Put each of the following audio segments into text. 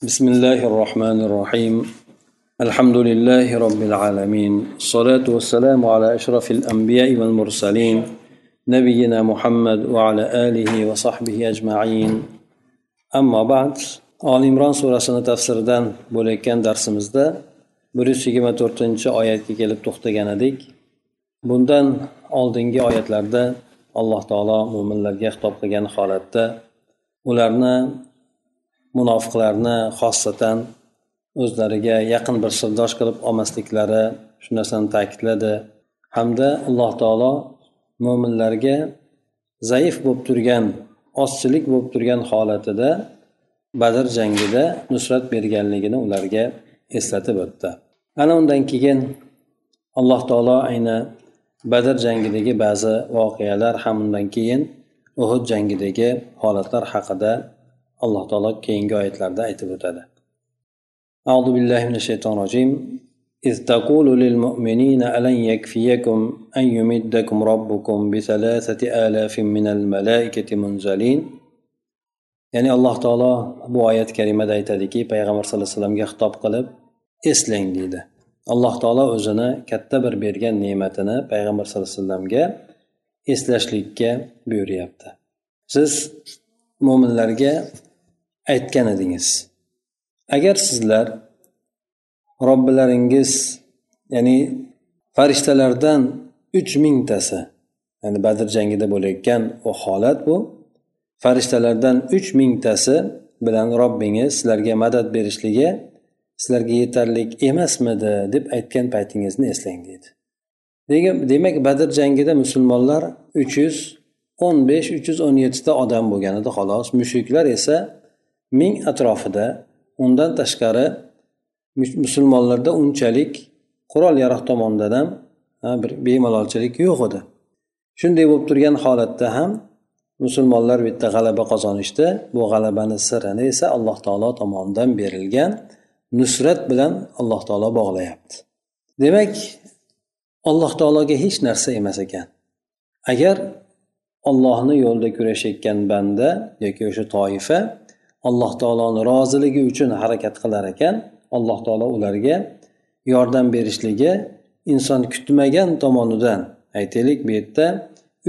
بسم الله الرحمن الرحيم الحمد لله رب العالمين الصلاة والسلام على أشرف الأنبياء والمرسلين نبينا محمد وعلى آله وصحبه أجمعين أما بعد آل إمران سورة tafsiridan bo'layotgan darsimizda bir yuz yigirma to'rtinchi oyatga kelib to'xtagan edik bundan oldingi oyatlarda alloh taolo mo'minlarga xitob qilgan holatda ularni munofiqlarni xossatan o'zlariga yaqin bir sirdosh qilib olmasliklari shu narsani ta'kidladi. Hamda alloh taolo mo'minlarga zaif bo'lib turgan ozchilik bo'lib turgan holatida badr jangida nusrat berganligini ularga eslatib o'tdi. Ana undan keyin alloh taolo ayni badr jangidagi ba'zi voqealar ham undan keyin uhud jangidagi holatlar haqida alloh taolo keyingi oyatlarda aytib o'tadi أعوذ بالله من الشيطان الرجيم إذ تقول للمؤمنين ألن يكفيكم أن يمدكم ربكم بثلاثة آلاف من الملائكة منزلين ya'ni alloh taolo bu oyat karimada aytadiki payg'ambar sallallohu alayhi vasallamga xitob qilib eslang deydi alloh taolo o'zini katta bir bergan ne'matini payg'ambar sallallohu alayhi vasallamga eslashlikka buyuryapti siz mo'minlarga aytgan edingiz agar sizlar robbilaringiz ya'ni farishtalardan uch mingtasi ya'ni badr jangida bo'layotgan u holat bu farishtalardan uch mingtasi bilan robbingiz sizlarga madad berishligi sizlarga yetarli emasmidi deb aytgan paytingizni eslang deydi. Demak badr jangida musulmonlar uch yuz o'n besh uch yuz o'n yettita odam bo'lgan edi xolos. Mushriklar esa ming atrofida undan tashqari musulmonlarda unchalik qurol yarog' tomonidan ham bir bemalolchilik yo'q edi. Shunday bo'lib turgan holatda ham musulmonlar bu yerda g'alaba qozonishdi. Bu g'alabani sirini esa alloh taolo tomonidan berilgan nusrat bilan alloh taolo bog'layapti. Demak alloh taologa hech narsa emas ekan. Agar ollohni yo'lida kurashayotgan banda yoki o'sha toifa alloh taoloni roziligi uchun harakat qilar ekan. Alloh taolo ularga yordam berishligi inson kutmagan tomonidan aytaylik bu yerda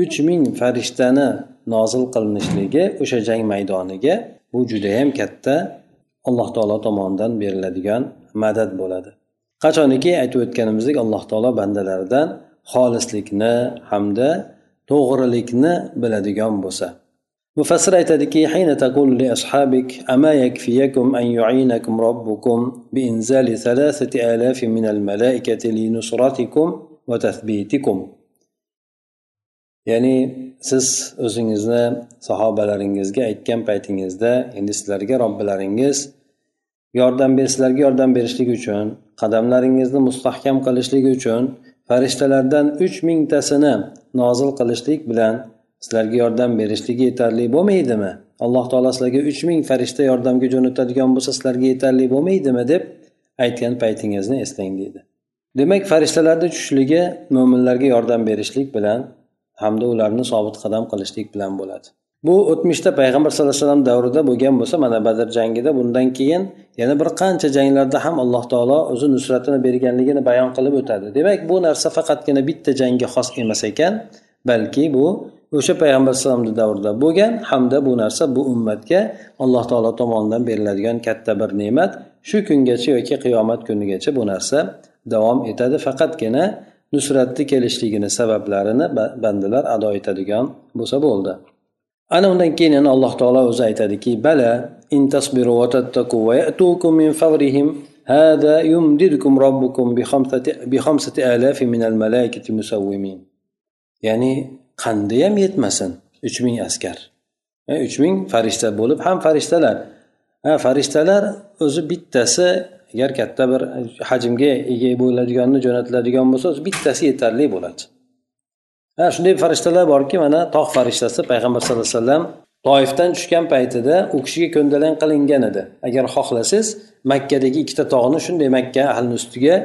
uch ming farishtani nozil qilinishligi o'sha jang maydoniga bu judayam katta alloh taolo tomonidan beriladigan madad bo'ladi. Qachoniki aytib o'tganimizdek alloh taolo bandalaridan xolislikni hamda to'g'rilikni biladigan bo'lsa mufassir aytadiki hayna taqul li ashabik ama yakfiyakum an yu'inakum robbukum bi inzali thalathati alafin min al malaikati li nusratikum va tathbitikum. Ya'ni siz o'zingizni sahobalaringizga aytgan paytingizda endi sizlarga robbilaringiz yordam ber sizlarga yordam berishlik uchun qadamlaringizni mustahkam qilishlik uchun farishtalardan uch mingtasini nozil qilishlik bilan sizlarga yordam berishligi yetarli bo'lmaydimi? Alloh taolo sizlarga uch ming farishta yordamga jo'natadigan bo'lsa sizlarga yetarli bo'lmaydimi? deb aytgan paytingizni eslang deydi. Demak farishtalarni tushishligi mo'minlarga yordam berishlik bilan hamda ularni sobit qadam qilishlik bilan bo'ladi. Bu o'tmishda payg'ambar sallallohu alayhi vasallam davrida bo'lgan bo'lsa mana badr jangida bundan keyin yana bir qancha janglarda ham alloh taolo o'zi nusratini berganligini bayon qilib o'tadi. Demak bu narsa faqatgina bitta jangga xos emas ekan balki bu o'sha payg'ambar alayhisalomni davrida bo'lgan hamda bu narsa bu ummatga alloh taolo tomonidan beriladigan katta bir ne'mat shu kungacha yoki qiyomat kunigacha bu narsa davom etadi. Faqatgina nusratni kelishligini sabablarini bandalar ado etadigan bo'lsa bo'ldi. Ana undan keyin yana alloh taolo o'zi aytadiki bala in tasbiru va tattaqu va ya'tukum min favrihim hada yumdidukum robbukum bi khamsati alafin min al malaikati musawwimin. Ya'ni qandayyam yetmasin uch ming askar. E, uch ming farishta bo'lib ham farishtalar. Ha farishtalar o'zi bittasi agar katta bir hajmga ega bo'ladiganni jo'natiladigan bo'lsa bittasi yetarli bo'ladi. Ha shunday farishtalar borki mana tog' farishtasi payg'ambar sallallohu alayhi vasallam toifdan tushgan paytida u kishiga ko'ndalang qilingan edi. Agar xohlasangiz makkadagi ikkita tog'ni shunday makka ahlini ustiga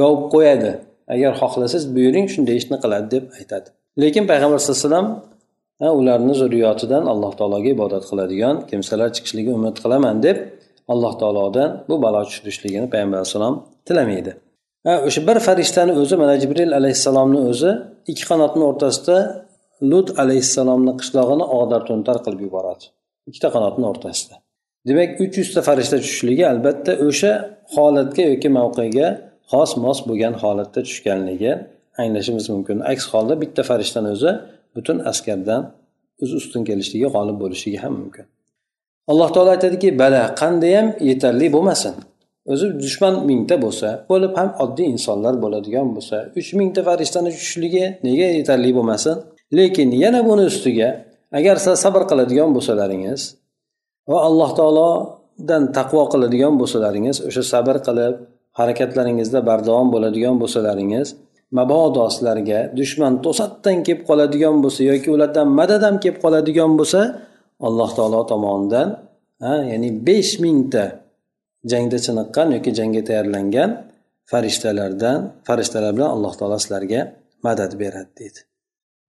yovib qo'yadi. Agar xohlasangiz buyuring shunday ishni qiladi deb aytadi. Lekin payg'ambar sallallohu alayhi vasallam ularni zurriyotidan alloh taologa ibodat qiladigan kimsalar chiqishligi umid qilaman deb alloh taolodan bu balo tushirishligini payg'ambar alayhissalom tilamaydi. O'sha bir farishtani o'zi mana jibril alayhissalomni o'zi ikki qanotni o'rtasida lut alayhissalomni qishlog'ini og'dar to'ntar qilib yuboradi. Ikkita qanotni o'rtasida. Demak uch yuzta farishta tushishligi albatta o'sha holatga yoki mavqega xos mos bo'lgan holatda tushganligi anglashimiz mumkin. Aks holda bitta farishtani o'zi butun askardan o'z ustun kelishligi g'olib bo'lishligi ham mumkin. Alloh taolo aytadiki bala qandayyam yetarli bo'lmasin. O'zi dushman mingta bo'lsa bo'lib ham oddiy insonlar bo'ladigan bo'lsa uch mingta farishtani tushishligi nega yetarli bo'lmasin? Lekin yana buni ustiga agar sizlar sabr qiladigan bo'lsalaringiz va alloh taolodan taqvo qiladigan bo'lsalaringiz o'sha sabr qilib harakatlaringizda bardavom bo'ladigan bo'lsalaringiz mabodo sizlarga dushman to'satdan kelib qoladigan bo'lsa yoki ulardan madad ham kelib qoladigan bo'lsa alloh taolo tomonidan ya'ni besh mingta jangda chiniqqan yoki jangga tayyorlangan farishtalardan farishtalar bilan alloh taolo sizlarga madad beradi deydi.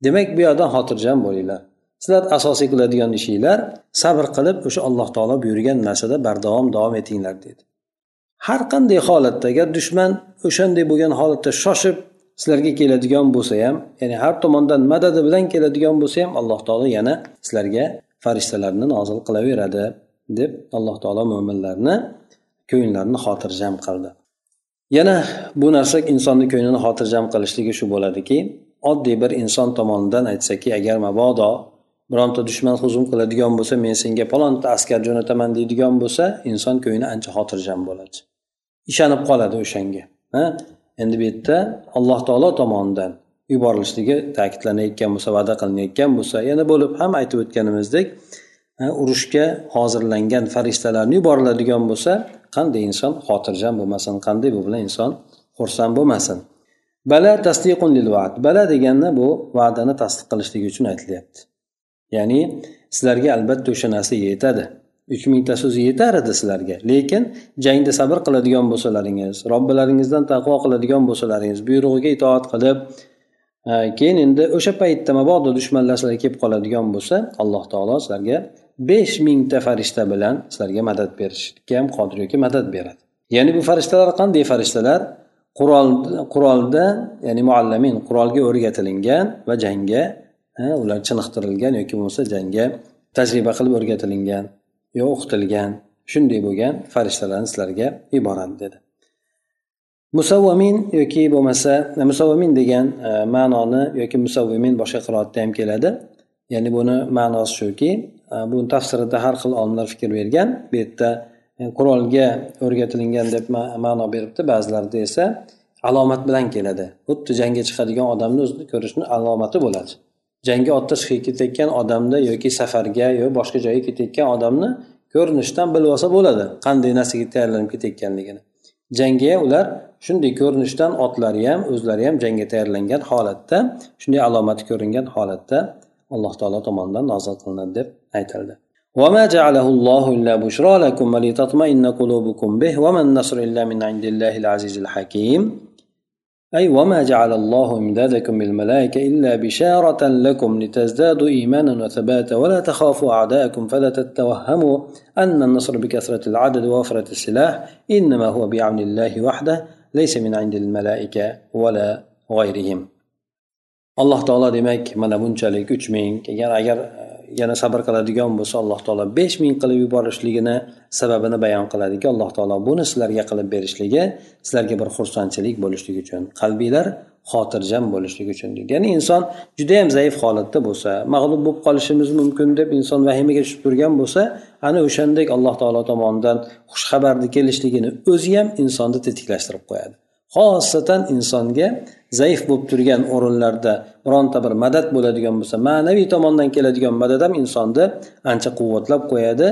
Demak bu yoqdan xotirjam bo'linglar. Sizlar asosiy qiladigan ishinglar sabr qilib o'sha alloh taolo buyurgan narsada bardavom davom etinglar dedi har qanday holatda agar dushman o'shanday bo'lgan holatda shoshib sizlarga keladigan bo'lsa ham ya'ni har tomondan madadi bilan keladigan bo'lsa ham alloh taolo yana sizlarga farishtalarni nozil qilaveradi deb alloh taolo mo'minlarni ko'nglarini xotirjam qildi. Yana bu narsa insonni ko'nglini xotirjam qilishligi shu bo'ladiki oddiy bir inson tomonidan aytsaki agar mabodo bironta dushman hujum qiladigan bo'lsa men senga palonta askar jo'nataman deydigan bo'lsa inson ko'ngli ancha xotirjam bo'ladi. Ishonib qoladi o'shanga endi bu yerda alloh taolo tomonidan yuborilishligi ta'kidlanayotgan bo'lsa va'da qilinayotgan bo'lsa yana bo'lib ham aytib o'tganimizdek e, urushga hozirlangan farishtalarni yuboriladigan bo'lsa qanday inson xotirjam bo'lmasin qanday bu bilan inson xursand bo'lmasin? Bala tasdiqun lil vaad bala deganda bu va'dani tasdiq qilishligi uchun aytilyapti. Ya'ni sizlarga albatta o'sha narsa yetadi. Uch mingta so'z yetar edi sizlarga. Lekin jangda sabr qiladigan bo'lsalaringiz robbilaringizdan taqvo qiladigan bo'lsalaringiz buyrug'iga itoat qilib e, keyin endi o'sha paytda mabodo dushmanlar sizlarga kelib qoladigan bo'lsa alloh taolo sizlarga besh mingta farishta bilan sizlarga madad berishga ham qodir yoki madad beradi. Ya'ni bu farishtalar qanday farishtalar? Qurol qurolda ya'ni muallamin qurolga o'rgatilingan va jangga e, ular chiniqtirilgan yoki bo'lmasa jangga tajriba qilib o'rgatilingan. Yo o'qitilgan shunday bo'lgan farishtalarni sizlarga yuboradi dedi. Musavvamin yoki bo'lmasa musavvamin degan e, ma'noni yoki musavvimin boshqa qiroatda ham keladi. Ya'ni buni ma'nosi shuki e, buni tafsirida har xil olimlar fikr bergan bu yerda e, qurolga o'rgatilingan deb ma'no beribdi ba'zilarida esa alomat bilan keladi. Xuddi jangga chiqadigan odamni o'zini ko'rishni alomati bo'ladi. jangga otda chiqib ketayotgan odamni yoki safarga yo boshqa joyga ketayotgan odamni ko'rinishdan bilib olsa bo'ladi qanday narsaga tayyorlanib ketayotganligini jangga ular shunday ko'rinishdan otlari ham o'zlari ham jangga tayyorlangan holatda shunday alomati ko'ringan holatda alloh taolo tomonidan nozil qilinadi deb aytildi وما جعله الله إلا بشرى لكم ولتطمئن قلوبكم به وما النصر إلا من عند الله العزيز الحكيم أي وما جعل الله إمدادكم بالملائكة إلا بشارة لكم لتزدادوا إيمانا وثباتا ولا تخافوا أعداءكم فلا تتوهموا أن النصر بكثرة العدد ووفرة السلاح إنما هو بعون الله وحده ليس من عند الملائكة ولا غيرهم. alloh taolo demak mana bunchalik uch agar agar yana sabr qiladigan bo'lsa alloh taolo besh ming qilib yuborishligini sababini bayon qiladiki alloh taolo buni sizlarga qilib berishligi sizlarga bir xursandchilik bo'lishligi uchun qalbinglar xotirjam bo'lishligi uchun deydi. Ya'ni inson judayam zaif holatda bo'lsa mag'lub bo'lib qolishimiz mumkin deb inson vahimaga tushib turgan bo'lsa ana o'shandek alloh taolo tomonidan xushxabarni kelishligini o'zi ham insonni tetiklashtirib qo'yadi. Xosatan insonga zaif bo'lib turgan o'rinlarda bironta bir madad bo'ladigan bo'lsa ma'naviy tomondan keladigan madad ham insonni ancha quvvatlab qo'yadi.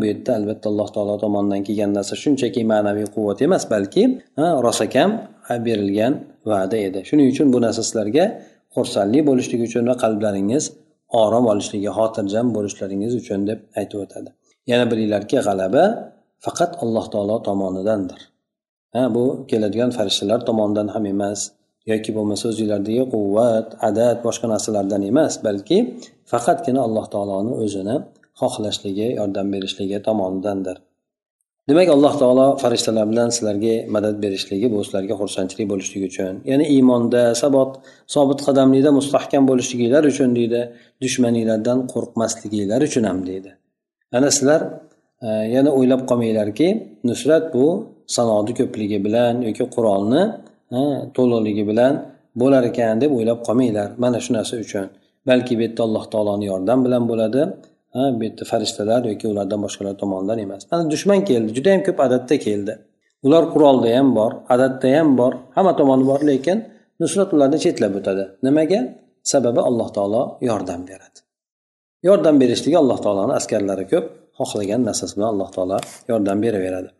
Bu yerda albatta alloh taolo tomonidan kelgan narsa shunchaki ma'naviy quvvat emas balki rosakam berilgan va'da edi. Shuning uchun bu narsa sizlarga xursandlik bo'lishligi uchun va qalblaringiz orom olishligi xotirjam bo'lishlaringiz uchun deb aytib o'tadi. Yana bilinglarki g'alaba faqat alloh taolo tomonidandir. Ha bu keladigan farishtalar tomonidan ham emas. Yoki bo'lmasa o'zinglardagi quvvat adad boshqa narsalardan emas balki faqatgina alloh taoloni o'zini xohlashligi yordam berishligi tomonidandir. Demak alloh taolo farishtalar bilan sizlarga madad berishligi bu sizlarga xursandchilik bo'lishligi uchun ya'ni iymonda sabot sobit qadamlikda mustahkam bo'lishliginglar uchun deydi dushmaninglardan qo'rqmasliginglar uchun ham deydi. Ana sizlar e, yana o'ylab qolmanglarki nusrat bu sanoni ko'pligi bilan yoki qur'onni to'liqligi bilan bo'lar ekan deb o'ylab qolmanglar mana shu narsa uchun. Balki bu yerda alloh taoloni yordam bilan bo'ladi. Bu yerda farishtalar yoki ulardan boshqalar tomonidan emas. Mana dushman keldi juda yam ko'p adatda keldi. Ular qurolda ham bor adatda ham bor hamma tomoni bor lekin nusrat ularni chetlab o'tadi. Nimaga? Sababi alloh taolo yordam beradi. Yordam berishligi alloh taoloni askarlari ko'p xohlagan narsasi bilan alloh taolo yordam beraveradi.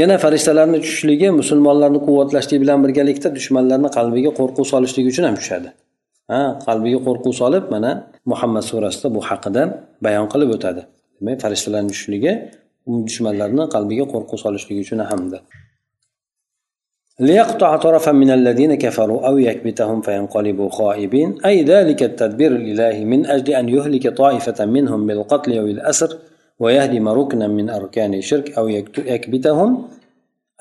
yana farishtalarni tushishligi musulmonlarni quvvatlashligi bilan birgalikda dushmanlarni qalbiga qo'rquv solishligi uchun ham tushadi ha qalbiga qo'rquv solib mana muhammad surasida bu haqida bayon qilib o'tadi demak farishtalarni tushishligi dushmanlarni qalbiga qo'rquv solishligi uchun hamdir ليقطع طرفا من الذين كفروا أو يكبتهم فينقلبوا خائبين أي ذلك التدبير الإلهي من أجل أن يهلك طائفة منهم بالقتل أو الأسر ويهدم ركنا من أركان الشرك أو يكبتهم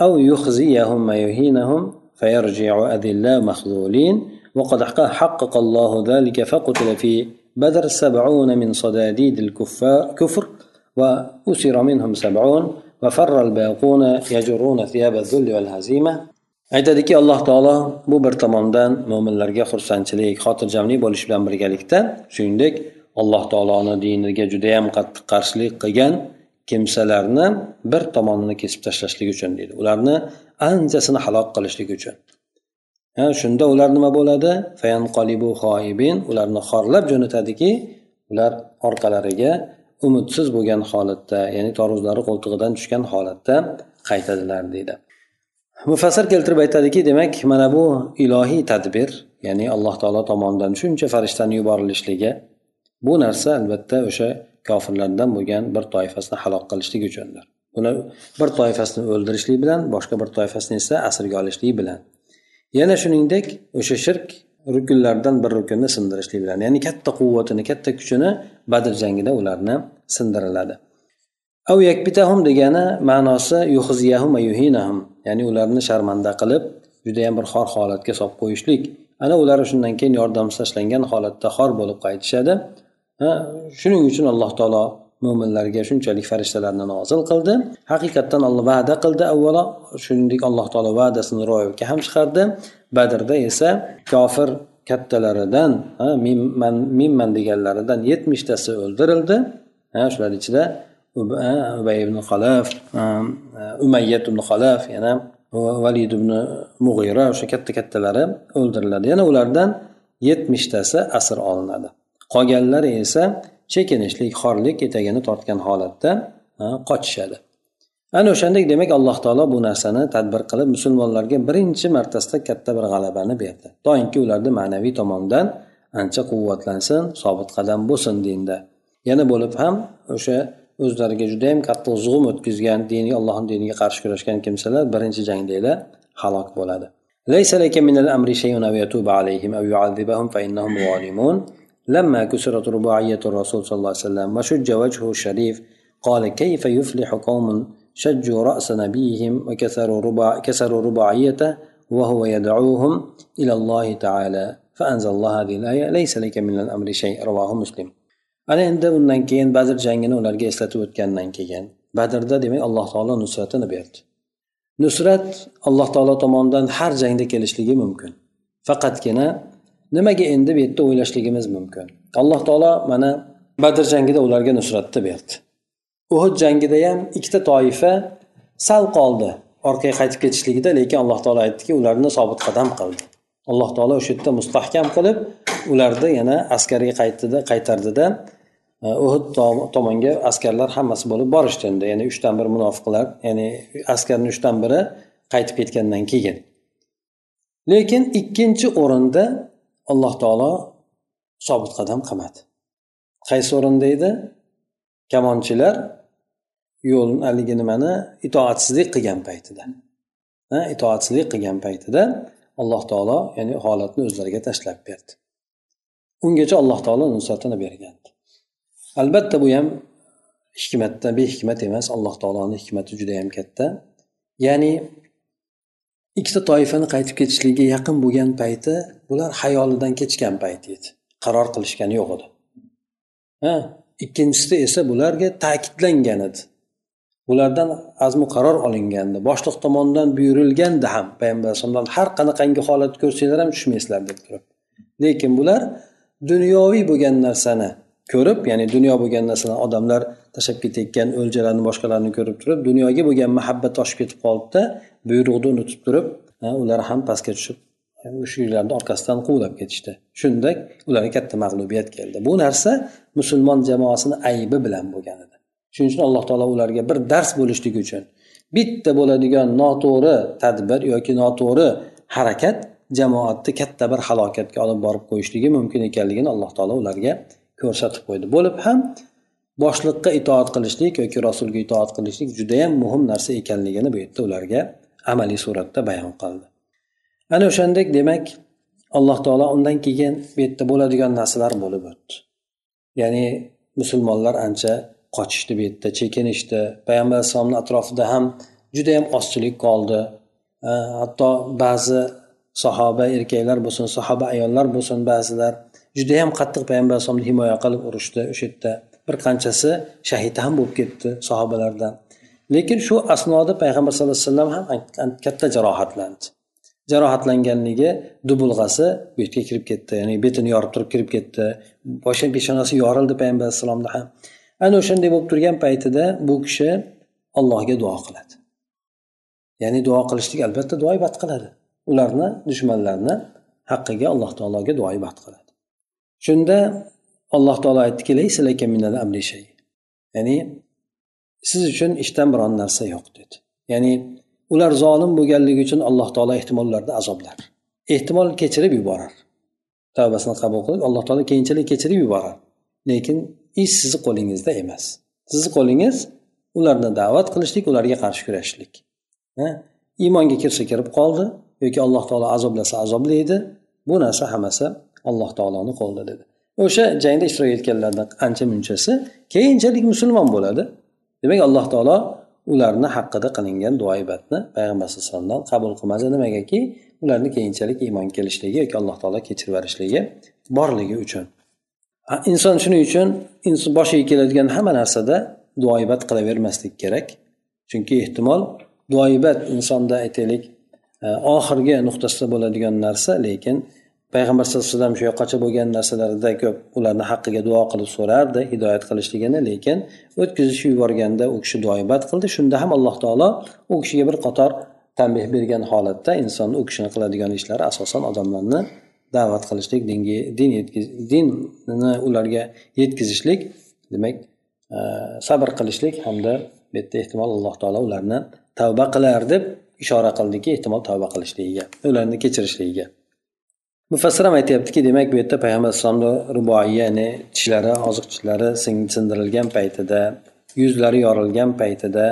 أو يخزيهم ويهينهم فيرجع أذلاء مخذولين وقد حقق الله ذلك فقتل في بدر سبعون من صداديد الكفار كفر وأسر منهم سبعون وفر الباقون يجرون ثياب الذل والهزيمة aytadiki alloh taolo bu bir tomondan mo'minlarga xursandchilik xotirjamlik bo'lishi bilan birgalikda shuningdek alloh taoloni diniga judayam qattiq qarshilik qilgan kimsalarni bir tomonini kesib tashlashlik uchun deydi. Ularni anchasini halok qilishlik uchun. Shunda ular nima bo'ladi? Ularni xorlab jo'natadiki ular orqalariga umidsiz bo'lgan holatda ya'ni toruzlari qo'ltig'idan tushgan holatda qaytadilar deydi. Mufassir keltirib aytadiki demak mana bu ilohiy tadbir ya'ni alloh taolo tomonidan shuncha farishtani yuborilishligi bu narsa albatta o'sha kofirlardan bo'lgan bir toifasini halok qilishlik uchundir. Buni bir toifasini o'ldirishlik bilan boshqa bir toifasini esa asirga olishlik bilan. Yana shuningdek o'sha shirk rukunlardan bir rukunni sindirishlik bilan ya'ni katta quvvatini katta kuchini badr jangida ularni sindiriladi. Av yakbitahum degani ma'nosi yuhziyahum yuhinahum ya'ni ularni sharmanda qilib judayam bir xor holatga solib qo'yishlik. Ana ular shundan keyin yordamsiz tashlangan holatda xor bo'lib qaytishadi. Shuning uchun alloh taolo mo'minlarga shunchalik farishtalarni nozil qildi. Haqiqatdan olloh va'da qildi. Avvalo shuningdek alloh taolo va'dasini ro'yobga ham chiqardi. Badrda esa kofir kattalaridan minman minman deganlaridan yetmishtasi o'ldirildi. Shular ichida ubay ibn xalaf umayyat ibn xalaf yana valid ibn mug'ira o'sha katta kattalari o'ldiriladi. Yana ulardan yetmishtasi asr olinadi. Qolganlari esa chekinishlik xorlik etagini tortgan holatda qochishadi. Ana o'shandek demak alloh taolo bu narsani tadbir qilib musulmonlarga birinchi martasida katta bir g'alabani berdi. Doimki ularni ma'naviy tomondan ancha quvvatlansin sobit qadam bo'lsin dinda yana bo'lib ham o'sha o'zlariga judayam qattiq zug'um o'tkazgan dini allohni diniga qarshi kurashgan kimsalar birinchi jangdagilar halok bo'ladi. لما كسرت رباعية الرسول صلى الله عليه وسلم وشج وجهه الشريف قال كيف يفلح قوم شجوا رأس نبيهم وكسروا رباع كسروا رباعيته وهو يدعوهم إلى الله تعالى؟ فأنزل الله هذه الآية ليس لك من الأمر شيء. رواه مسلم. ana endi undan keyin badr jangini ularga eslatib o'tgandan keyin badrda demak alloh taolo nusratini berdi nusrat alloh taolo tomonidan har jangda kelishligi mumkin faqatgina nimaga endi bu yerda o'ylashligimiz mumkin? Alloh taolo mana badr jangida ularga nusratni berdi. Uhud jangida ham ikkita toifa sal qoldi orqaga qaytib ketishligida lekin alloh taolo aytdiki ularni sobit qadam qildi. Alloh taolo o'sha yerda mustahkam qilib ularni yana askarga qaytdida qaytardida e, uhud tomonga askarlar hammasi bo'lib borishdi endi. Ya'ni uchdan bir munofiqlar ya'ni askarni uchdan biri qaytib ketgandan keyin. Lekin ikkinchi o'rinda alloh taolo sobit qadam qilmadi. Qaysi o'rinda edi? Kamonchilar yo'l haligi nimani itoatsizlik qilgan paytida. Itoatsizlik qilgan paytida alloh taolo ya'ni holatni o'zlariga tashlab berdi. Ungacha alloh taolo nusratini bergandi. Albatta bu ham hikmatda behikmat emas. Alloh taoloni hikmati juda yam katta. Ya'ni ikkita toifani qaytib ketishligiga yaqin bo'lgan payti bular hayolidan kechgan payt edi. Qaror qilishgani yo'q edi. Ha ikkinchisida esa bularga ta'kidlangan edi. Bulardan azmu qaror olingandi. Boshliq tomonidan buyurilgandi ham payg'ambar alayhisalom har qanaqangi holat ko'rsanglar ham tushmaysizlar deb turib lekin bular dunyoviy bo'lgan narsani ko'rib ya'ni dunyo bo'lgan narsani odamlar tashlab ketayotgan o'ljalarni boshqalarni ko'rib turib dunyoga bo'lgan muhabbat oshib ketib qolibdi buyruqni unutib turib ular ham pastga tushib mushuklarni orqasidan quvlab ketishdi. Shunda ularga katta mag'lubiyat keldi. Bu narsa musulmon jamoasini aybi bilan bo'lgan edi. Shuning uchun alloh taolo ularga bir dars bo'lishligi uchun bitta bo'ladigan noto'g'ri tadbir yoki noto'g'ri harakat jamoatni katta bir halokatga olib borib qo'yishligi mumkin ekanligini alloh taolo ularga ko'rsatib qo'ydi. Bo'lib ham boshliqqa itoat qilishlik yoki rasulga itoat qilishlik judayam muhim narsa ekanligini bu yerda ularga amaliy suratda bayon qildi. Ana o'shandek demak alloh taolo undan keyin bu yerda bo'ladigan narsalar bo'lib o'tdi. Ya'ni musulmonlar ancha qochishdi bu yerda chekinishdi. Payg'ambar alayhissalomni atrofida ham judayam ozchilik qoldi. Hatto ba'zi sahoba erkaklar bo'lsin sahoba ayollar bo'lsin ba'zilar judayam qattiq payg'ambar alayhisalomni himoya qilib urushdi o'sha yerda bir qanchasi shahid ham bo'lib ketdi sahobalardan. Lekin shu asnoda payg'ambar sallallohu alayhi vasallam ham katta jarohatlandi. Jarohatlanganligi dubulg'asi bu yerga kirib ketdi ya'ni betini yorib turib kirib ketdi. Boshi peshonasi yorildi payg'ambar alayhissalomni ham. Ana o'shanday bo'lib turgan paytida bu kishi allohga duo qiladi. Ya'ni duo qilishlik albatta duo ibat qiladi. Ularni dushmanlarni haqqiga alloh taologa duo ibat qiladi. Shunda alloh taolo aytdiki ya'ni siz uchun ishdan biron narsa yo'q dedi. Ya'ni ular zolim bo'lganligi uchun alloh taolo ehtimol ularni azoblar. Ehtimol kechirib yuborar. Tavbasini qabul qilib alloh taolo keyinchalik kechirib yuborar. Lekin ish sizni qo'lingizda emas. Sizni qo'lingiz ularni da'vat qilishlik ularga qarshi kurashishlik. Iymonga kirsa kirib qoldi yoki alloh taolo azoblasa azoblaydi bu narsa hammasi alloh taoloni qo'lida dedi. O'sha jangda ishtirok etganlardan ancha munchasi keyinchalik musulmon bo'ladi. Demak alloh taolo ularni haqida qilingan duoibatni payg'ambar alayhi vasallamdan qabul qilmadi nimagaki ularni keyinchalik iymon kelishligi yoki alloh taolo kechirib yuborishligi borligi uchun. Inson shuning uchun boshiga keladigan hamma narsada duoibat qilavermaslik kerak. Chunki ehtimol duoibat insonda aytaylik e, oxirgi nuqtasida bo'ladigan narsa lekin payg'ambar sallallohu alayhi vasallam shu yoqqacha bo'lgan narsalarida ko'p ularni haqqiga duo qilib so'rardi hidoyat qilishligini lekin o'tkazishib yuborganda u kishi duoibat qildi. Shunda ham alloh taolo u kishiga bir qator tanbeh bergan holatda inson u kishini qiladigan ishlari asosan odamlarni da'vat qilishlik dinga din dinni ularga yetkazishlik demak e, sabr qilishlik hamda bu yerda ehtimol alloh taolo ularni tavba qilar deb ishora qildiki ehtimol tavba qilishligiga ularni kechirishligiga. Mufassir ham aytyaptiki demak bu yerda payg'ambar alayhisalomni ruboiy ya'ni tishlari oziq tishlari sindirilgan paytida yuzlari yorilgan paytida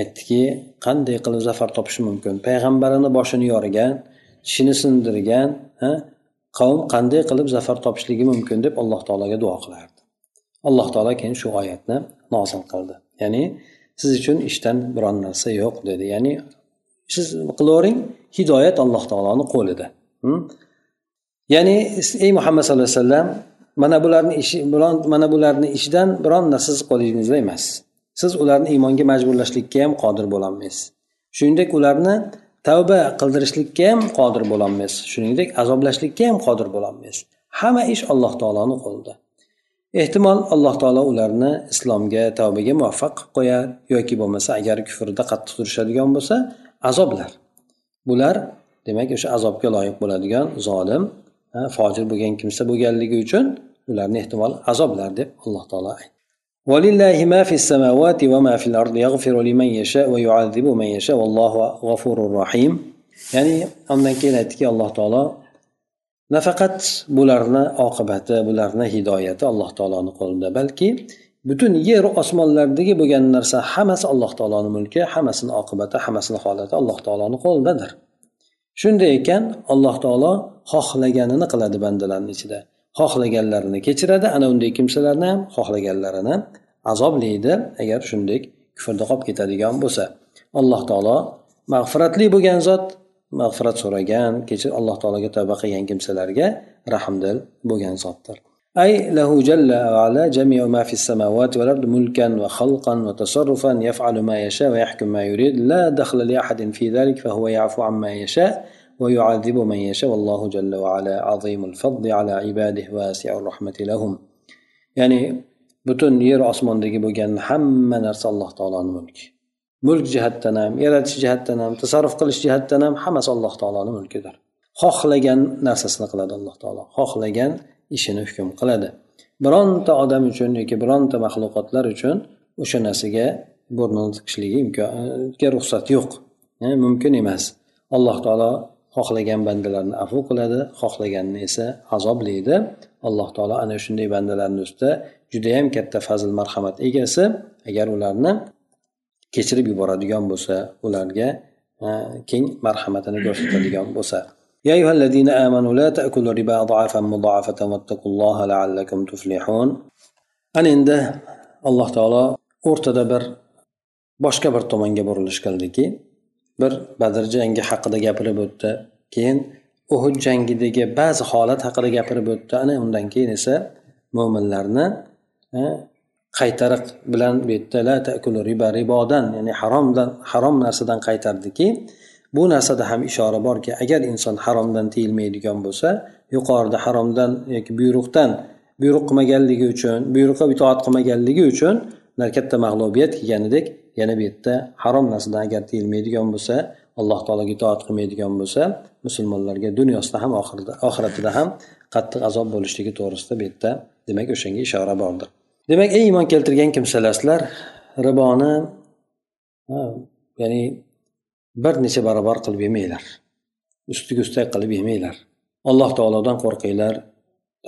aytdiki qanday qilib zafar topish mumkin? Payg'ambarini boshini yorigan tishini sindirgan qavm qanday qilib zafar topishligi mumkin deb alloh taologa duo qilardi. Alloh taolo keyin shu oyatni nozil qildi. Ya'ni siz uchun ishdan biron narsa yo'q dedi. Ya'ni siz qilavering hidoyat alloh taoloni qo'lida. Hm? Ya'ni ey muhammad sallallohu alayhi vasallam mana bularni ishi biron mana bularni ishidan biron narsa siz qo'lingizda emas. Siz ularni iymonga majburlashlikka ham qodir bo'lolmaysiz. Shuningdek ularni tavba qildirishlikka ham qodir bo'lolmaysiz. Shuningdek azoblashlikka ham qodir bo'lolmaysiz. Hamma ish alloh taoloni qo'lida. Ehtimol alloh taolo ularni islomga tavbaga muvaffaq qilib qo'yar yoki bo'lmasa agar kufrda qattiq turishadigan bo'lsa azoblar. Bular demak o'sha azobga loyiq bo'ladigan zolim fojir bo'lgan kimsa bo'lganligi uchun ularni ehtimol azoblar deb alloh taolo aytdi ولله ما في السماوات وما في الأرض يغفر لمن يشاء ويعذب من يشاء والله غفور رحيم ya'ni undan keyin aytdiki alloh taolo nafaqat bularni oqibati bularni hidoyati alloh taoloni qo'lida balki butun yer osmonlardagi bo'lgan narsa hammasi alloh taoloni mulki hammasini oqibati hammasini holati alloh taoloni qo'lidadir shunday ekan alloh taolo xohlaganini qiladi bandalarni ichida xohlaganlarini kechiradi ana unday kimsalarni ham xohlaganlarini azoblaydi agar shunday kufrda qolib ketadigan bo'lsa alloh taolo mag'firatli bo'lgan zot mag'firat so'ragan kechir alloh taologa tavba qilgan kimsalarga rahmdil bo'lgan zotdir أي له جل وعلا جميع ما في السماوات والأرض ملكا وخلقا وتصرفا يفعل ما يشاء ويحكم ما يريد لا دخل لأحد في ذلك فهو يعفو عما يشاء ويعذب من يشاء والله جل وعلا عظيم الفضل على عباده واسع الرحمة لهم يعني butun yer osmondagi bo'lgan hamma narsa alloh taoloni mulki mulk jihatdan ham yaratish jihatdan ham tasarruf qilish jihatdan ham hammasi alloh taoloni mulkidir xohlagan narsasini qiladi alloh taolo xohlagan ishini hukm qiladi bironta odam uchun yoki bironta maxluqotlar uchun o'sha narsaga burnini tiqishligi imkonga ruxsat yo'q mumkin emas alloh taolo xohlagan bandalarni afu qiladi xohlaganini esa azoblaydi alloh taolo ana shunday bandalarni ustida judayam katta fazl marhamat egasi agar ularni kechirib yuboradigan bo'lsa ularga keng marhamatini ko'rsatadigan bo'lsa يا أيها الذين آمنوا لا تأكلوا الربا أضعافا مضاعفة واتقوا الله لعلكم تفلحون ana endi alloh taolo o'rtada bir boshqa bir tomonga burilish qildiki bir badr jangi haqida gapirib o'tdi. Keyin uhud jangidagi ba'zi holat haqida gapirib o'tdi. Ana undan keyin esa mo'minlarni e, qaytariq bilan bu yerda riba ribodan ya'ni haromdan harom narsadan qaytardiki bu narsada ham ishora borki agar inson haromdan tiyilmaydigan bo'lsa yuqorida haromdan yoki buyruqdan buyruq qilmaganligi uchun buyruqqa itoat qilmaganligi uchun katta mag'lubiyat kelganidek yana bu yerda harom narsadan agar tiyilmaydigan bo'lsa alloh taologa itoat qilmaydigan bo'lsa musulmonlarga dunyosida ham oxiratida ham qattiq azob bo'lishligi to'g'risida bu yerda demak o'shanga ishora bordir. Demak ey iymon keltirgan kimsalar riboni ya'ni bir necha barobar qilib yemanglar ustiga ustak qilib yemanglar. Alloh taolodan qo'rqinglar.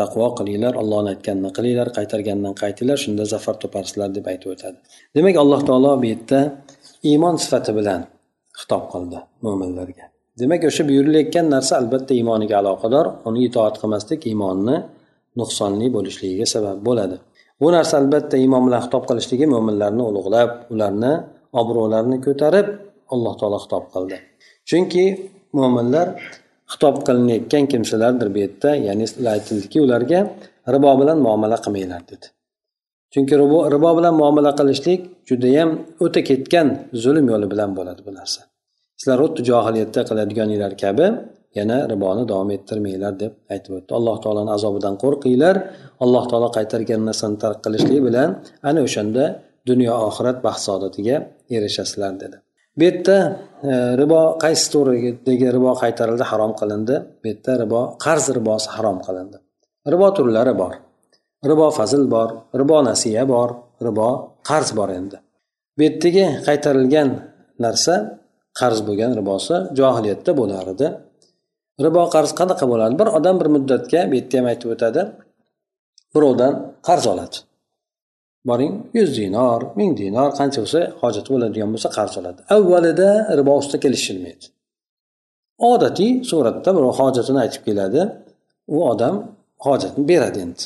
Taqvo qilinglar ollohni aytganini qilinglar qaytargandan qaytinglar shunda zafar toparsizlar deb aytib o'tadi. Demak alloh taolo bu yerda iymon sifati bilan xitob qildi mo'minlarga demak o'sha buyurilayotgan narsa albatta iymoniga aloqador uni itoat qilmaslik iymonni nuqsonli bo'lishligiga sabab bo'ladi. Bu narsa albatta iymon bilan xitob qilishligi mo'minlarni ulug'lab ularni obro'larini ko'tarib alloh taolo xitob qildi. Chunki mo'minlar xitob qilinayotgan kimsalardir bu yerda ya'ni aytildiki ularga ribo bilan muomala qilmanglar dedi. Chunki ribo, ribo bilan muomala qilishlik judayam o'ta ketgan zulm yo'li bilan bo'ladi bu narsa. Sizlar xuddi johiliyatda qiladiganinglar kabi yana riboni davom ettirmanglar deb aytib o'tdi. Alloh taoloni azobidan qo'rqinglar. Alloh taolo qaytargan narsani tark qilishlik bilan ana o'shanda dunyo oxirat baxt saodatiga erishasizlar dedi. Bu yerda e, ribo qaysi to'ridagi ribo qaytarildi harom qilindi. Bu yerda ribo qarz ribosi harom qilindi. Ribo turlari bor. Ribo fazil bor ribo nasiya bor ribo qarz bor endi. Bu yerdagi qaytarilgan narsa qarz bo'lgan ribosi johiliyatda bo'lar edi. Ribo qarz qanaqa bo'ladi? Bir odam bir muddatga bu yerda ham aytib o'tadi birovdan qarz oladi. Boring yuz dinor ming dinor qancha bo'lsa hojati bo'ladigan bo'lsa qarz oladi. Avvalida ribo ustida kelishilmaydi. Odatiy suratda birov hojatini aytib keladi. U odam hojatni beradi endi.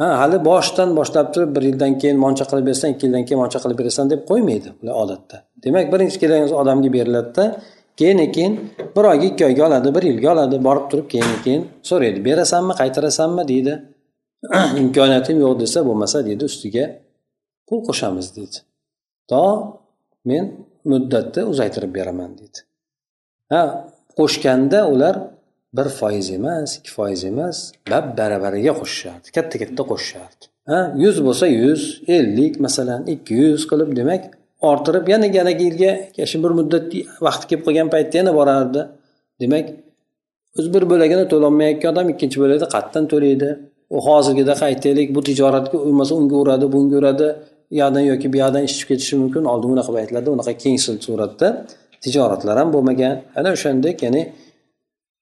Ha hali boshidan boshlab turib bir yildan keyin moncha qilib bersan ikki yildan keyin moncha qilib berasan deb qo'ymaydi ular odatda. Demak birinchi kelgan odamga beriladida keyin keyin bir oyga ikki oyga oladi bir yilga oladi borib turib keyin keyin so'raydi berasanmi qaytarasanmi? deydi. Ah, imkoniyatim yo'q desa bo'lmasa deydi ustiga pul qo'shamiz deydi to men muddatni uzaytirib beraman deydi ha qo'shganda ular bir foiz emas ikki foiz emas bab barabariga qo'shishardi katta katta qo'shishardi. Ha yuz bo'lsa yuz ellik masalan ikki yuz qilib demak orttirib yana yana yilga shu bir muddat vaqti kelib qolgan paytda yana borardi. Demak o'zi bir bo'lagini to'lolmayotgan odam ikkinchi bo'lagida qayerdan to'laydi. U hozirgidaqa aytaylik bu tijoratga bo'lmasa unga uradi bunga uradi u yoqdan yoki bu yoqdan ish chiqib ketishi mumkin. Oldin unaqa paytlarda unaqa keng suratda tijoratlar ham bo'lmagan. Ana o'shandek ya'ni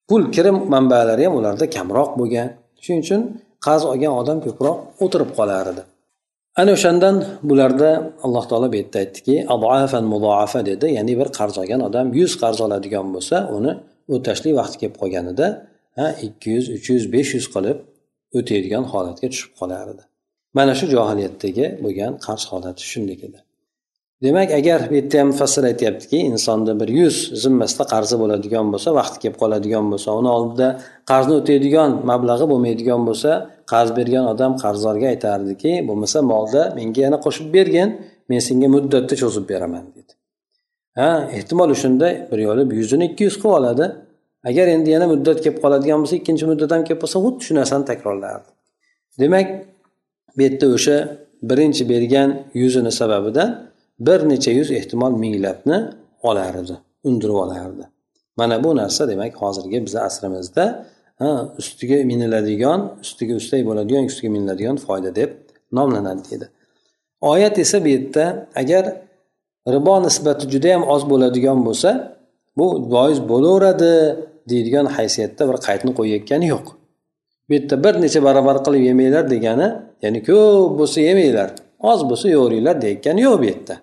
pul kirim manbalari ham ularda kamroq bo'lgan. Shuning uchun qarz olgan odam ko'proq o'tirib qolar edi. Ana o'shandan bularda alloh taolo bu yerda aytdiki mudoafa dedi. Ya'ni bir qarz olgan odam yuz qarz oladigan bo'lsa uni o'tashlik vaqti kelib qolganida ha ikki yuz uch yuz besh yuz qilib o'taydigan holatga tushib qolar edi mana shu johiliyatdagi bo'lgan qarz holati shunday edi. Demak agar bu yerda ham mufassir aytyaptiki insonni bir yuz zimmasida qarzi bo'ladigan bo'lsa vaqti kelib qoladigan bo'lsa uni oldida qarzni o'taydigan mablag'i bo'lmaydigan bo'lsa qarz bergan odam qarzdorga aytardiki bo'lmasa molda menga yana qo'shib bergin men senga muddatni cho'zib beraman deydi ha ehtimol o'shanda bir yo'li yuzini ikki yuz qilib oladi. Agar endi yana muddat kelib qoladigan bo'lsa ikkinchi muddat ham kelib qolsa xuddi shu narsani takrorlardi. Demak bu yerda o'sha birinchi bergan yuzini sababidan bir necha yuz ehtimol minglabni olardi undirib olardi. Mana bu narsa demak hozirgi bizni asrimizda ustiga miniladigan ustiga ustak bo'ladigan ustiga miniladigan foyda deb nomlanadi deydi. Oyat esa bu yerda agar ribo nisbati judayam oz bo'ladigan bo'lsa bu bois bo'laveradi. Deydigan haysiyatda bir qaydni qo'yayotgani yo'q. Bu yerda bir necha barobar qilib yemanglar degani ya'ni ko'p bo'lsa yemanglar oz bo'lsa yo'ringlar deyotgani yo'q bu yerda.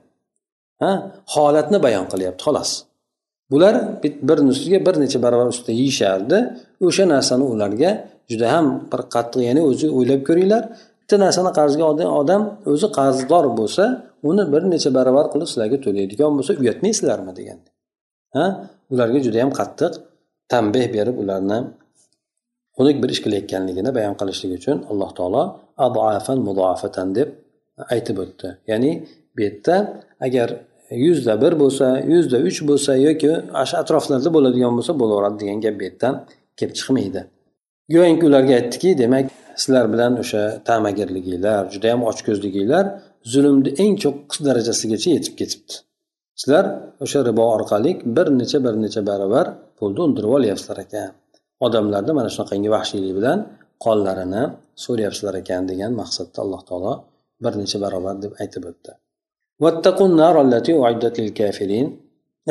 Ha? Holatni bayon qilyapti xolos. Bular bir ustiga bir necha barobar ustida yeyishardi. O'sha narsani ularga juda ham bir qattiq ya'ni o'zi o'ylab ko'ringlar. Bitta narsani qarzga olgan odam o'zi qarzdor bo'lsa uni bir necha barobar qilib sizlarga to'laydigan bo'lsa uyatmaysizlarmi degan ha? Ularga juda yam qattiq tanbeh berib ularni xunuk bir ish qilayotganligini bayon qilishlik uchun alloh taolo adoafan mudoafatan deb aytib o'tdi. Ya'ni bu yerda agar yuzda bir bo'lsa yuzda uch bo'lsa yoki shu atroflarda bo'ladigan bo'lsa bo'laveradi degan gap bu yerdan kelib chiqmaydi. Go'yoki ularga aytdiki demak sizlar bilan o'sha ta'magirliginglar judayam ochko'zliginglar zulmni eng cho'qqis darajasigacha yetib ketibdi. sizlar o'sha ribo orqali bir necha bir necha barobar pulni undirib olyapsizlar ekan odamlarni mana shunaqangi vahshiylik bilan qonlarini so'rayapsizlar ekan degan maqsadda alloh taolo bir necha barobar deb aytib o'tdi واتقوا النار التي أعدت للكافرين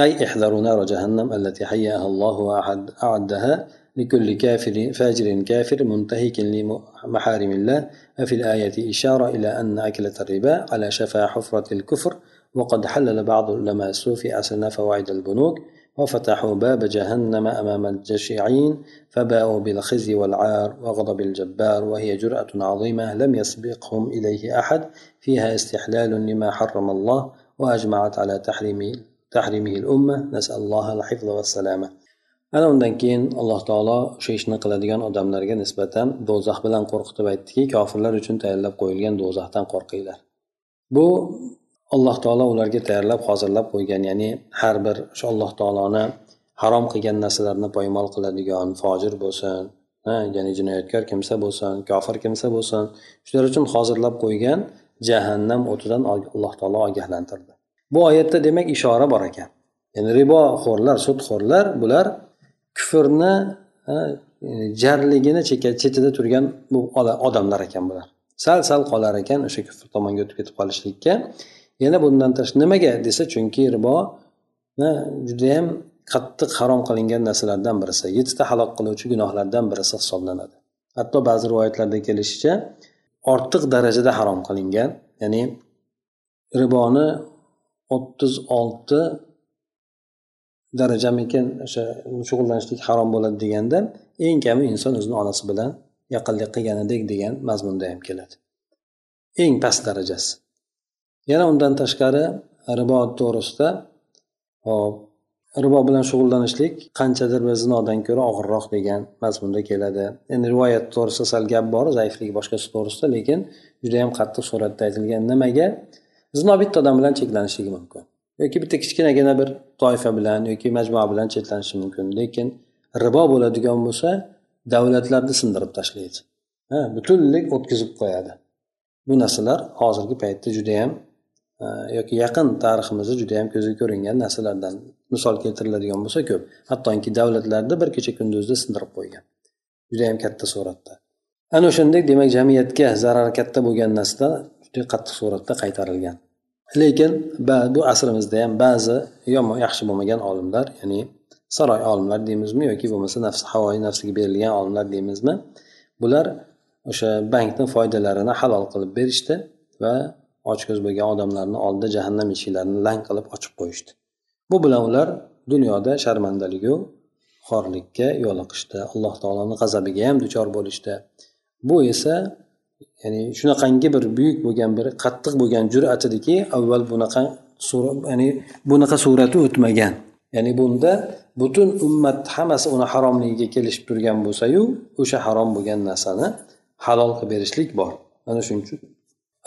أي احذروا نار جهنم التي حياها الله وأعدها لكل كافر فاجر كافر منتهك لمحارم الله ففي الآية إشارة إلى أن أكلة الربا على شفا حفرة الكفر وقد حلل بعض علماء السوء في أسنى فوائد البنوك وفتحوا باب جهنم أمام الجشعين فباءوا بالخزي والعار وغضب الجبار وهي جرأة عظيمة لم يسبقهم إليه أحد فيها استحلال لما حرم الله وأجمعت على تحريم تحريمه الأمة. نسأل الله الحفظ والسلامة. ana undan keyin alloh taolo o'sha ishni qiladigan odamlarga nisbatan do'zax bilan qo'rqitib aytdiki kofirlar uchun tayyorlab qo'yilgan do'zaxdan qo'rqinglar bu alloh taolo ularga tayyorlab hozirlab qo'ygan ya'ni har bir o'sha alloh taoloni harom qilgan narsalarni poymol qiladigan fojir bo'lsin ya'ni jinoyatkor kimsa bo'lsin kofir kimsa bo'lsin shular uchun hozirlab qo'ygan jahannam o'tidan alloh taolo ogohlantirdi. Bu oyatda demak ishora bor ekan. Ya'ni riboxo'rlar sudxo'rlar bular kufrni jarligini chetida turgan bu odamlar ekan bular. Sal sal qolar ekan o'sha kufr tomonga o'tib ketib qolishlikka. Yana bundan tashqari nimaga desa chunki ribo judayam qattiq harom qilingan narsalardan birisi. Yettita halok qiluvchi gunohlardan birisi hisoblanadi. Hatto ba'zi rivoyatlarda kelishicha ortiq darajada harom qilingan ya'ni riboni o'ttiz olti darajamikan o'sha shug'ullanishlik harom bo'ladi deganda eng kami inson o'zini onasi bilan yaqinlik qilganidek degan mazmunda ham keladi. Eng past darajasi. Yana undan tashqari ribo to'g'risida hop ribo bilan shug'ullanishlik qanchadir bir zinodan ko'ra og'irroq degan mazmunda keladi. Endi rivoyat to'g'risida sal gap bor zaifligi boshqasi to'g'risida lekin judayam qattiq suratda aytilgan nimaga? Zino bitta odam bilan cheklanishligi mumkin. Yoki bitta kichkinagina bir toifa bilan yoki majmua bilan cheklanishi mumkin. Lekin ribo bo'ladigan bo'lsa davlatlarni sindirib tashlaydi. Ha butunlik o'tkazib qo'yadi. Bu narsalar hozirgi paytda judayam yoki yaqin tariximizda juda yam ko'zga ko'ringan narsalardan misol keltiriladigan bo'lsa ko'p. Hattoki davlatlarni bir kecha kunduzda sindirib qo'ygan. Judayam katta suratda. Ana o'shandek demak jamiyatga zarari katta bo'lgan narsa juda qattiq suratda qaytarilgan. Lekin bu asrimizda ham ba'zi yomon yaxshi bo'lmagan olimlar ya'ni saroy olimlar deymizmi yoki bo'lmasa nafs havoyi nafsiga berilgan olimlar deymizmi? Bular o'sha bankni foydalarini halol qilib berishdi va ochko'z bo'lgan odamlarni oldida jahannam eshiklarini lang qilib ochib qo'yishdi. Bu bilan ular dunyoda sharmandaligu xorlikka yo'liqishdi alloh taoloni g'azabiga ham duchor bo'lishdi. Bu esa ya'ni shunaqangi bir buyuk bo'lgan bir qattiq bo'lgan jur'at ediki avval bunaqa ya'ni bunaqa surati o'tmagan. Ya'ni bunda butun ummat hammasi uni haromligiga kelishib turgan bo'lsayu o'sha harom bo'lgan narsani halol qilib berishlik bor. Mana shuning uchun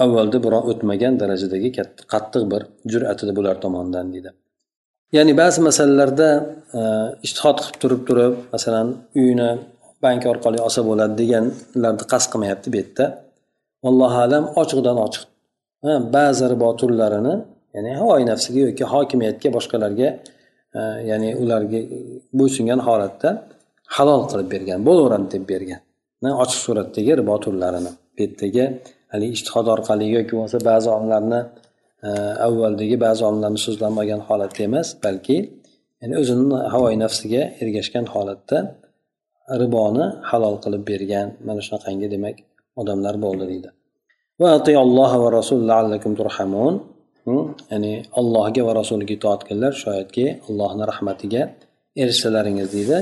avvalda biron o'tmagan darajadagi qattiq bir jur'at edi bular tomonidan deydi. Ya'ni ba'zi masalalarda e, ishtihod qilib turib turib masalan uyini bank orqali olsa bo'ladi deganlarni qasd qilmayapti bu yerda. Allohu alam ochiqdan ochiq ba'zi ribo turlarini ya'ni havoyi nafsiga yoki hokimiyatga boshqalarga e, ya'ni ularga bo'ysungan holatda halol qilib bergan bo'laveradi deb bergan ochiq suratdagi ribo turlarini bu yerdagi haligi ishtihod orqali yoki bo'lmasa ba'zi olimlarni e, avvaldagi ba'zi olimlarni so'zlanmagan holatda emas balki ya'ni o'zini havoyi nafsiga ergashgan holatda riboni halol qilib bergan mana shunaqangi demak odamlar bo'ldi deydi. Ya'ni allohga va rasuliga itoat qilinglar shoyatki allohni rahmatiga erishsalaringiz deydi.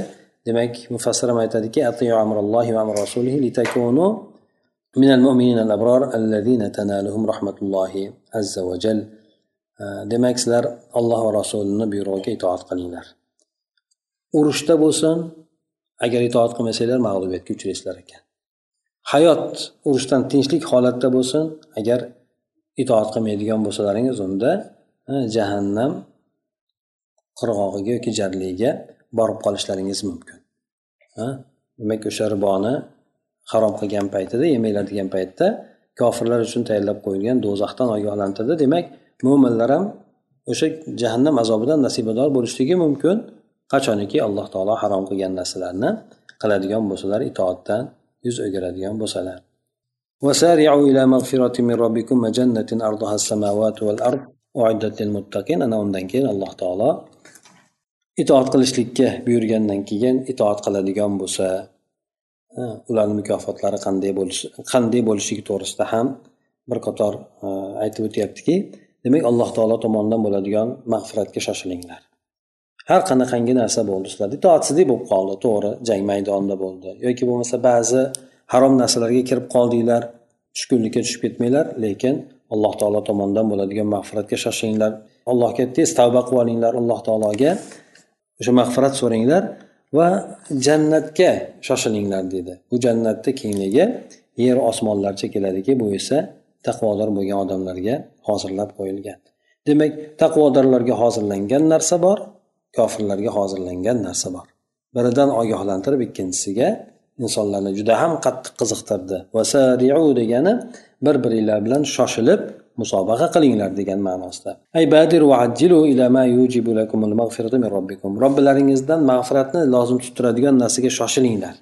Demak mufassir ham aytadiki من المؤمنين الأبرار الذين تنالهم رحمة الله عز وجل demak sizlar alloh va rasulini buyrug'iga itoat qilinglar urushda bo'lsin agar itoat qilmasanglar mag'lubiyatga uchraysizlar ekan hayot urushdan tinchlik holatda bo'lsin agar itoat qilmaydigan bo'lsalaringiz unda jahannam qirg'og'iga yoki jarligiga borib qolishlaringiz mumkin demak o'sha riboni harom qilgan paytida yemanglar degan paytda kofirlar uchun tayyorlab qo'yilgan do'zaxdan ogohlantirdi demak mo'minlar ham o'sha jahannam azobidan nasibador bo'lishligi mumkin qachoniki alloh taolo harom qilgan narsalarni qiladigan bo'lsalar itoatdan yuz o'giradigan bo'lsalar وسارعوا إلى مغفرة من ربكم وجنة أرضها السماوات والأرض أعدت للمتقين أنا undan keyin alloh taolo itoat qilishlikka buyurgandan keyin itoat qiladigan bo'lsa ularni mukofotlari qanday bo'lishi qanday bo'lishligi to'g'risida ham bir qator aytib o'tyaptiki demak alloh taolo tomonidan bo'ladigan mag'firatga shoshilinglar. Har qanaqangi narsa bo'ldi sizlarda. Itoatsizlik bo'lib qoldi. To'g'ri jang maydonida bo'ldi. Yoki bo'lmasa ba'zi harom narsalarga kirib qoldinglar tushkunlikka tushib ketmanglar lekin alloh taolo tomonidan bo'ladigan mag'firatga shoshilinglar. Allohga tez tavba qilib olinglar alloh taologa o'sha mag'firat so'ranglar. Va jannatga shoshilinglar dedi. Bu jannatni kengligi yer osmonlarcha keladiki bu esa taqvodor bo'lgan odamlarga hozirlab qo'yilgan. Demak taqvodorlarga hozirlangan narsa bor kofirlarga hozirlangan narsa bor. Biridan ogohlantirib ikkinchisiga insonlarni juda ham qattiq qiziqtirdi. Vasariu degani bir biringlar bilan shoshilib musobaqa qilinglar degan ma'nosida. Ay badir va ajjilu ila ma yujibu lakumul mag'firata min robbikum. Robbilaringizdan mag'firatni lozim tuttiradigan narsaga shoshilinglar.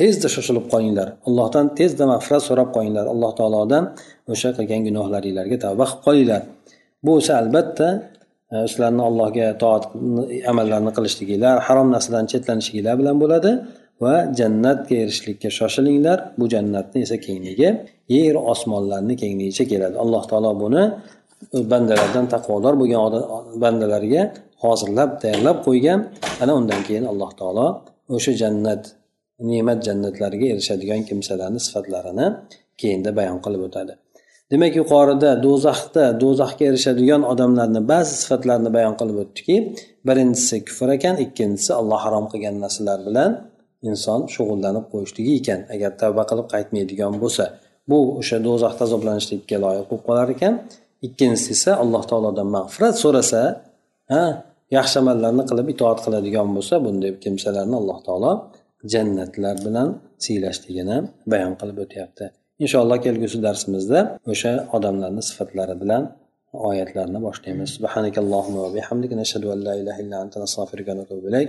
Tezda shoshilib qolinglar allohdan tezda mag'firat so'rab qolinglar alloh taolodan o'sha qilgan gunohlaringlarga tavba qilib qolinglar bu esa albatta e, sizlarni allohga toat amallarni qilishliginglar harom narsadan chetlanishliginglar bilan bo'ladi. Va jannatga erishishlikka shoshilinglar. Bu jannatni esa kengligi yer osmonlarni kengligicha keladi. Alloh taolo buni bandalardan taqvodor bo'lgan bandalarga hozirlab tayyorlab qo'ygan. Ana undan keyin alloh taolo o'sha jannat ne'mat jannatlariga erishadigan kimsalarni sifatlarini keyinda bayon qilib o'tadi. Demak yuqorida do'zaxda do'zaxga erishadigan odamlarni ba'zi sifatlarini bayon qilib o'tdiki birinchisi kufr ekan ikkinchisi alloh harom qilgan narsalar bilan inson shug'ullanib qo'yishligi ekan. Agar tavba qilib qaytmaydigan bo'lsa bu o'sha do'zaxda azoblanishlikka loyiq bo'lib qolar ekan. Ikkinchisi esa alloh taolodan mag'firat so'rasa ha yaxshi amallarni qilib itoat qiladigan bo'lsa bunday kimsalarni alloh taolo jannatlar bilan siylashligini bayon qilib o'tyapti. Inshaalloh kelgusi darsimizda o'sha odamlarni sifatlari bilan oyatlarni boshlaymiz. Subhanakallohumma va bihamdika nashhadu an la ilaha illa anta nastag'firuka va natubu ilayk.